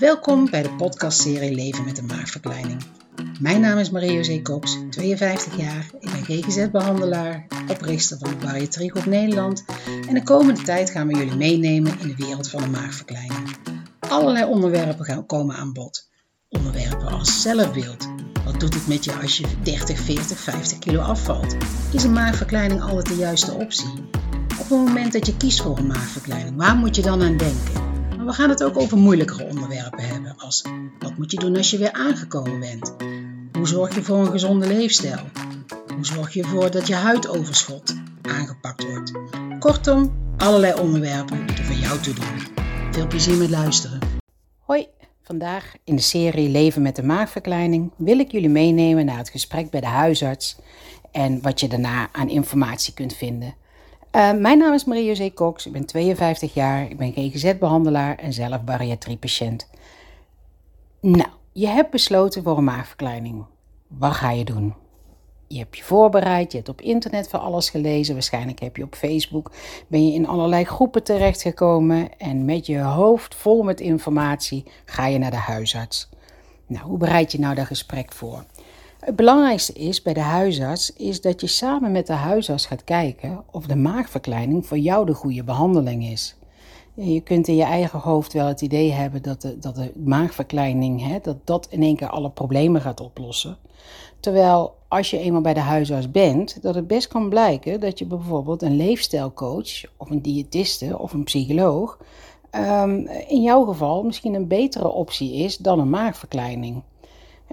Welkom bij de podcastserie Leven met een maagverkleining. Mijn naam is Marie-José Cox, 52 jaar. Ik ben GGZ-behandelaar, oprichter van de Bariatriegroep Nederland. En de komende tijd gaan we jullie meenemen in de wereld van de maagverkleining. Allerlei onderwerpen gaan komen aan bod. Onderwerpen als zelfbeeld. Wat doet het met je als je 30, 40, 50 kilo afvalt? Is een maagverkleining altijd de juiste optie? Op het moment dat je kiest voor een maagverkleining, waar moet je dan aan denken? We gaan het ook over moeilijkere onderwerpen hebben, als wat moet je doen als je weer aangekomen bent? Hoe zorg je voor een gezonde leefstijl? Hoe zorg je ervoor dat je huidoverschot aangepakt wordt? Kortom, allerlei onderwerpen die er voor jou toe doen. Veel plezier met luisteren. Hoi, vandaag in de serie Leven met de maagverkleining wil ik jullie meenemen naar het gesprek bij de huisarts en wat je daarna aan informatie kunt vinden. Uh, mijn naam is Marie-José Cox, ik ben 52 jaar, ik ben GGZ-behandelaar en zelf bariatriepatiënt. Nou, je hebt besloten voor een maagverkleining. Wat ga je doen? Je hebt je voorbereid, je hebt op internet van alles gelezen, waarschijnlijk heb je op Facebook, ben je in allerlei groepen terechtgekomen en met je hoofd vol met informatie ga je naar de huisarts. Nou, hoe bereid je nou dat gesprek voor? Het belangrijkste is bij de huisarts is dat je samen met de huisarts gaat kijken of de maagverkleining voor jou de goede behandeling is. Je kunt in je eigen hoofd wel het idee hebben dat de, dat de maagverkleining hè, dat dat in één keer alle problemen gaat oplossen. Terwijl als je eenmaal bij de huisarts bent, dat het best kan blijken dat je bijvoorbeeld een leefstijlcoach of een diëtiste of een psycholoog um, in jouw geval misschien een betere optie is dan een maagverkleining.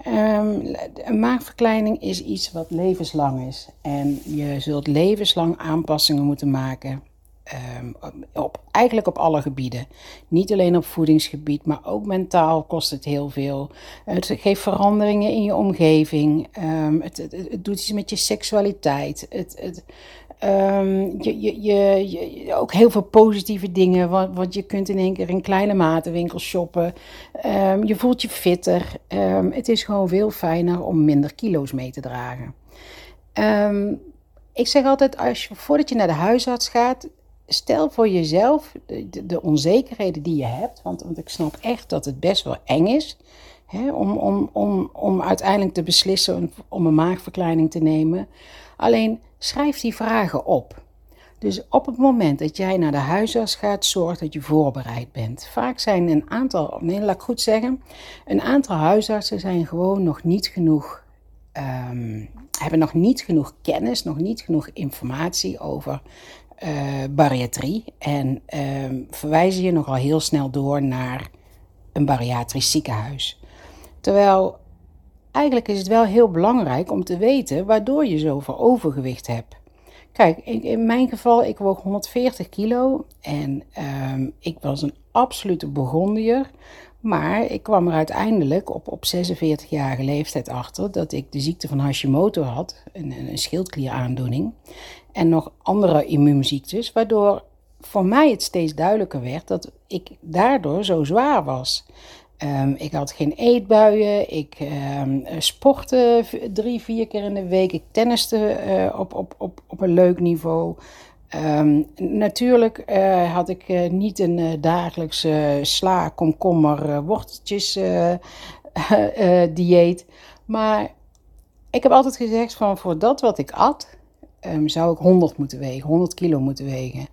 Um, een maagverkleining is iets wat levenslang is. En je zult levenslang aanpassingen moeten maken. Um, op, eigenlijk op alle gebieden. Niet alleen op voedingsgebied, maar ook mentaal kost het heel veel. Het geeft veranderingen in je omgeving. Um, het, het, het, doet iets met je seksualiteit. Het, Um, je, je, je, ook heel veel positieve dingen, want, want je kunt in één keer in kleine matenwinkels shoppen. Um, je voelt je fitter. Um, het is gewoon veel fijner om minder kilo's mee te dragen. ik zeg altijd, als je, voordat je naar de huisarts gaat, stel voor jezelf de, de, onzekerheden die je hebt. Want, want ik snap echt dat het best wel eng is. Hè, om, om, om, om uiteindelijk te beslissen om een maagverkleining te nemen. Alleen schrijf die vragen op. Dus op het moment dat jij naar de huisarts gaat, zorg dat je voorbereid bent. Vaak zijn een aantal, nee, laat ik goed zeggen, een aantal huisartsen zijn gewoon nog niet genoeg, um, hebben nog niet genoeg kennis, nog niet genoeg informatie over uh, bariatrie. En um, verwijzen je nogal heel snel door naar een bariatrisch ziekenhuis. Terwijl eigenlijk is het wel heel belangrijk om te weten waardoor je zoveel overgewicht hebt. Kijk, in, mijn geval, ik woog 140 kilo en um, ik was een absolute begondier. Maar ik kwam er uiteindelijk op, op 46-jarige leeftijd achter dat ik de ziekte van Hashimoto had, een, een schildklieraandoening, en nog andere immuunziektes, waardoor voor mij het steeds duidelijker werd dat ik daardoor zo zwaar was. Um, ik had geen eetbuien. Ik um, sportte drie, vier keer in de week. Ik tenniste uh, op, op, op, op een leuk niveau. Um, natuurlijk uh, had ik niet een dagelijkse sla, komkommer, worteltjes dieet. Maar ik heb altijd gezegd van voor dat wat ik at, zou ik 100 moeten wegen, 100 kilo moeten wegen.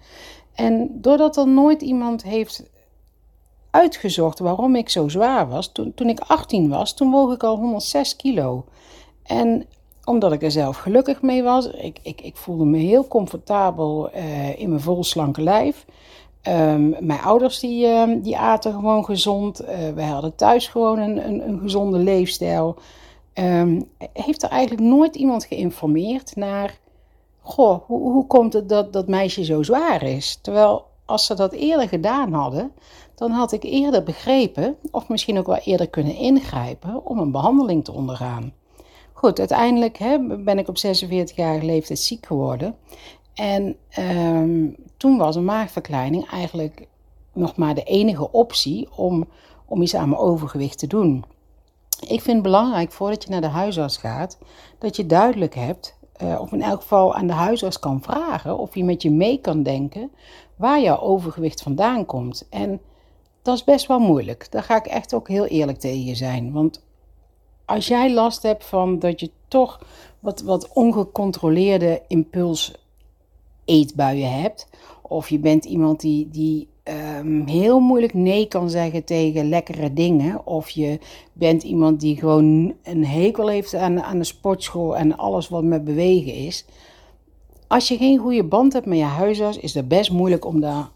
En doordat er nooit iemand heeft uitgezocht waarom ik zo zwaar was. Toen, toen ik 18 was, toen woog ik al 106 kilo. En omdat ik er zelf gelukkig mee was, ik, ik, ik voelde me heel comfortabel uh, in mijn volslanke lijf. Um, mijn ouders die, uh, die aten gewoon gezond. Uh, wij hadden thuis gewoon een, een, een gezonde leefstijl. Um, heeft er eigenlijk nooit iemand geïnformeerd naar... Goh, hoe, hoe komt het dat dat meisje zo zwaar is? Terwijl als ze dat eerder gedaan hadden, dan had ik eerder begrepen, of misschien ook wel eerder kunnen ingrijpen, om een behandeling te ondergaan. Goed, uiteindelijk hè, ben ik op 46-jarige leeftijd ziek geworden. En um, toen was een maagverkleining eigenlijk nog maar de enige optie om, om iets aan mijn overgewicht te doen. Ik vind het belangrijk voordat je naar de huisarts gaat, dat je duidelijk hebt, uh, of in elk geval aan de huisarts kan vragen, of hij met je mee kan denken waar jouw overgewicht vandaan komt. En dat is best wel moeilijk. Daar ga ik echt ook heel eerlijk tegen je zijn. Want als jij last hebt van dat je toch wat, wat ongecontroleerde impuls eetbuien hebt. Of je bent iemand die, die um, heel moeilijk nee kan zeggen tegen lekkere dingen. Of je bent iemand die gewoon een hekel heeft aan, aan de sportschool en alles wat met bewegen is. Als je geen goede band hebt met je huisarts, is het best moeilijk om, daar,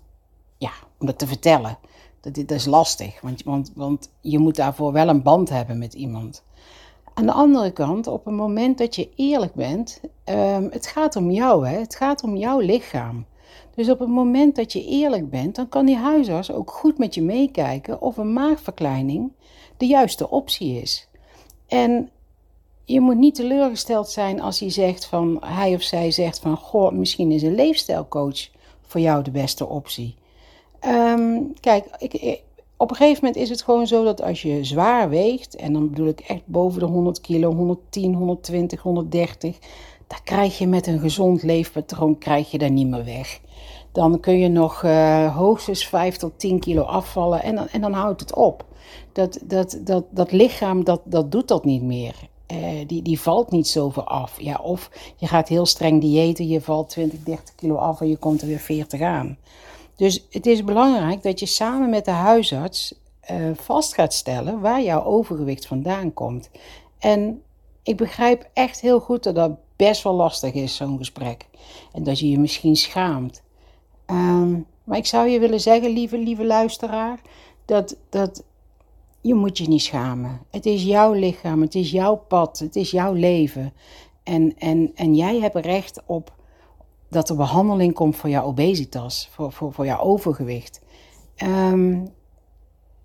ja, om dat te vertellen. Dat, dat is lastig, want, want, want je moet daarvoor wel een band hebben met iemand. Aan de andere kant, op het moment dat je eerlijk bent, um, het gaat om jou, hè? het gaat om jouw lichaam. Dus op het moment dat je eerlijk bent, dan kan die huisarts ook goed met je meekijken of een maagverkleining de juiste optie is. En je moet niet teleurgesteld zijn als hij zegt van hij of zij zegt van goh, misschien is een leefstijlcoach voor jou de beste optie. Um, kijk, ik, op een gegeven moment is het gewoon zo dat als je zwaar weegt, en dan bedoel ik echt boven de 100 kilo, 110, 120, 130, dan krijg je met een gezond leefpatroon krijg je daar niet meer weg. Dan kun je nog uh, hoogstens 5 tot 10 kilo afvallen en dan, en dan houdt het op. Dat, dat, dat, dat lichaam dat, dat doet dat niet meer. Uh, die, die valt niet zoveel af. Ja, of je gaat heel streng diëten, je valt 20, 30 kilo af en je komt er weer 40 aan. Dus het is belangrijk dat je samen met de huisarts uh, vast gaat stellen waar jouw overgewicht vandaan komt. En ik begrijp echt heel goed dat dat best wel lastig is, zo'n gesprek. En dat je je misschien schaamt. Um, maar ik zou je willen zeggen, lieve, lieve luisteraar, dat, dat je moet je niet schamen. Het is jouw lichaam, het is jouw pad, het is jouw leven. En, en, en jij hebt recht op dat er behandeling komt voor jouw obesitas, voor, voor, voor jouw overgewicht. Um,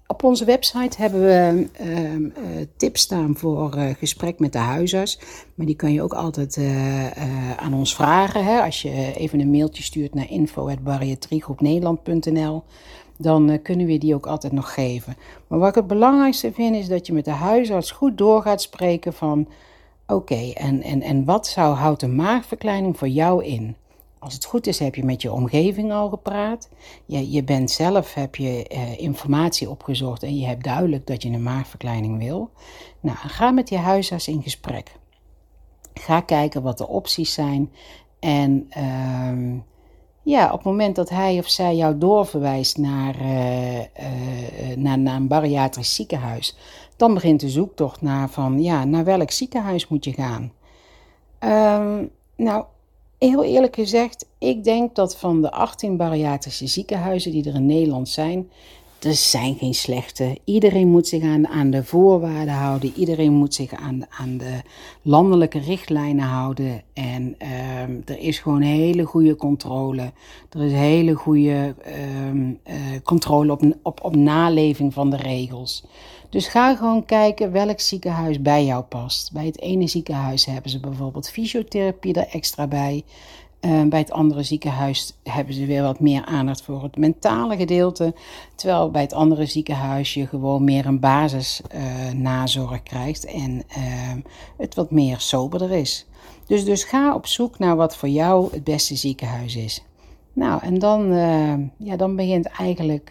op onze website hebben we uh, tips staan voor uh, gesprek met de huisarts. Maar die kan je ook altijd uh, aan ons vragen. Hè? Als je even een mailtje stuurt naar info.bariatriegroepnederland.nl dan kunnen we die ook altijd nog geven. Maar wat ik het belangrijkste vind is dat je met de huisarts goed door gaat spreken van... Oké, en, en, en wat zou, houdt een maagverkleining voor jou in? Als het goed is, heb je met je omgeving al gepraat. Je, je bent zelf, heb je uh, informatie opgezocht en je hebt duidelijk dat je een maagverkleining wil. Nou, ga met je huisarts in gesprek. Ga kijken wat de opties zijn. En uh, ja, op het moment dat hij of zij jou doorverwijst naar, uh, naar, naar een bariatrisch ziekenhuis, dan begint de zoektocht naar van ja, naar welk ziekenhuis moet je gaan. Um, nou, heel eerlijk gezegd, ik denk dat van de 18 bariatrische ziekenhuizen die er in Nederland zijn, er zijn geen slechte. Iedereen moet zich aan, de voorwaarden houden. Iedereen moet zich aan, de landelijke richtlijnen houden. En um, er is gewoon hele goede controle. Er is hele goede um, uh, controle op, op, op naleving van de regels. Dus ga gewoon kijken welk ziekenhuis bij jou past. Bij het ene ziekenhuis hebben ze bijvoorbeeld fysiotherapie er extra bij. Uh, bij het andere ziekenhuis hebben ze weer wat meer aandacht voor het mentale gedeelte. Terwijl bij het andere ziekenhuis je gewoon meer een basis uh, nazorg krijgt en uh, het wat meer soberder is. Dus, dus ga op zoek naar wat voor jou het beste ziekenhuis is. Nou, en dan, ja, dan begint eigenlijk,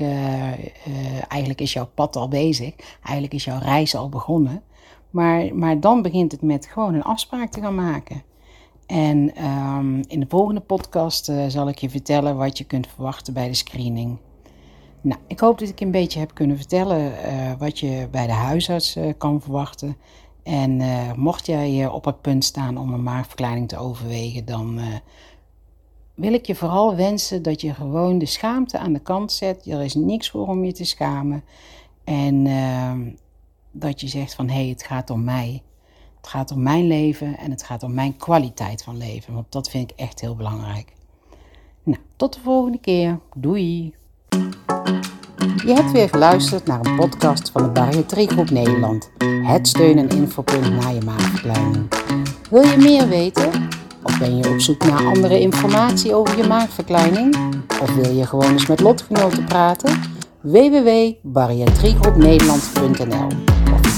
eigenlijk is jouw pad al bezig. Eigenlijk is jouw reis al begonnen. Maar, maar dan begint het met gewoon een afspraak te gaan maken. En um, in de volgende podcast zal ik je vertellen wat je kunt verwachten bij de screening. Nou, ik hoop dat ik een beetje heb kunnen vertellen wat je bij de huisarts kan verwachten. En mocht jij op het punt staan om een maagverkleining te overwegen, dan wil ik je vooral wensen dat je gewoon de schaamte aan de kant zet. Er is niks voor om je te schamen. En uh, dat je zegt van hé, hey, het gaat om mij. Het gaat om mijn leven en het gaat om mijn kwaliteit van leven. Want dat vind ik echt heel belangrijk. Nou, tot de volgende keer. Doei! Je hebt weer geluisterd naar een podcast van de Bariatriegroep Nederland. Het steun- en infopunt na je maagverkleining. Wil je meer weten? Of ben je op zoek naar andere informatie over je maagverkleining? Of wil je gewoon eens met lotgenoten praten? www.bariatriegroepnederland.nl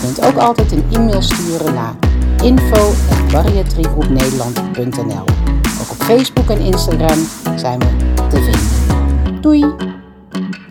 kunt ook altijd een e-mail sturen naar info.bariatriegroepnederland.nl Ook op Facebook en Instagram zijn we te vinden. Doei!